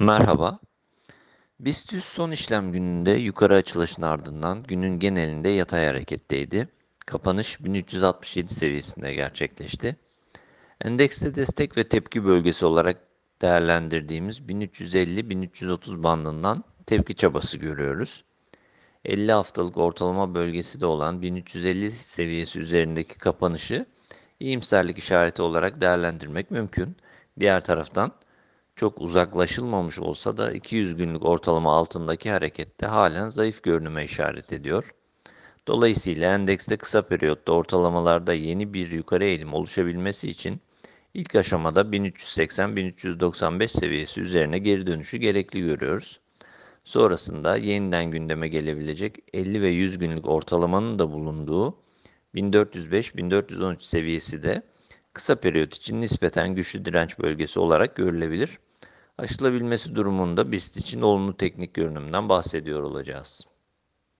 Merhaba. BIST 100 son işlem gününde yukarı açılışın ardından günün genelinde yatay hareketteydi. Kapanış 1367 seviyesinde gerçekleşti. Endekste destek ve tepki bölgesi olarak değerlendirdiğimiz 1350-1330 bandından tepki çabası görüyoruz. 50 haftalık ortalama bölgesi de olan 1350 seviyesi üzerindeki kapanışı iyimserlik işareti olarak değerlendirmek mümkün. Diğer taraftan çok uzaklaşılmamış olsa da 200 günlük ortalama altındaki harekette halen zayıf görünüme işaret ediyor. Dolayısıyla endekste kısa periyotta ortalamalarda yeni bir yukarı eğilim oluşabilmesi için ilk aşamada 1380-1395 seviyesi üzerine geri dönüşü gerekli görüyoruz. Sonrasında yeniden gündeme gelebilecek 50 ve 100 günlük ortalamanın da bulunduğu 1405-1413 seviyesi de kısa periyot için nispeten güçlü direnç bölgesi olarak görülebilir. Aşılabilmesi durumunda BIST için olumlu teknik görünümden bahsediyor olacağız.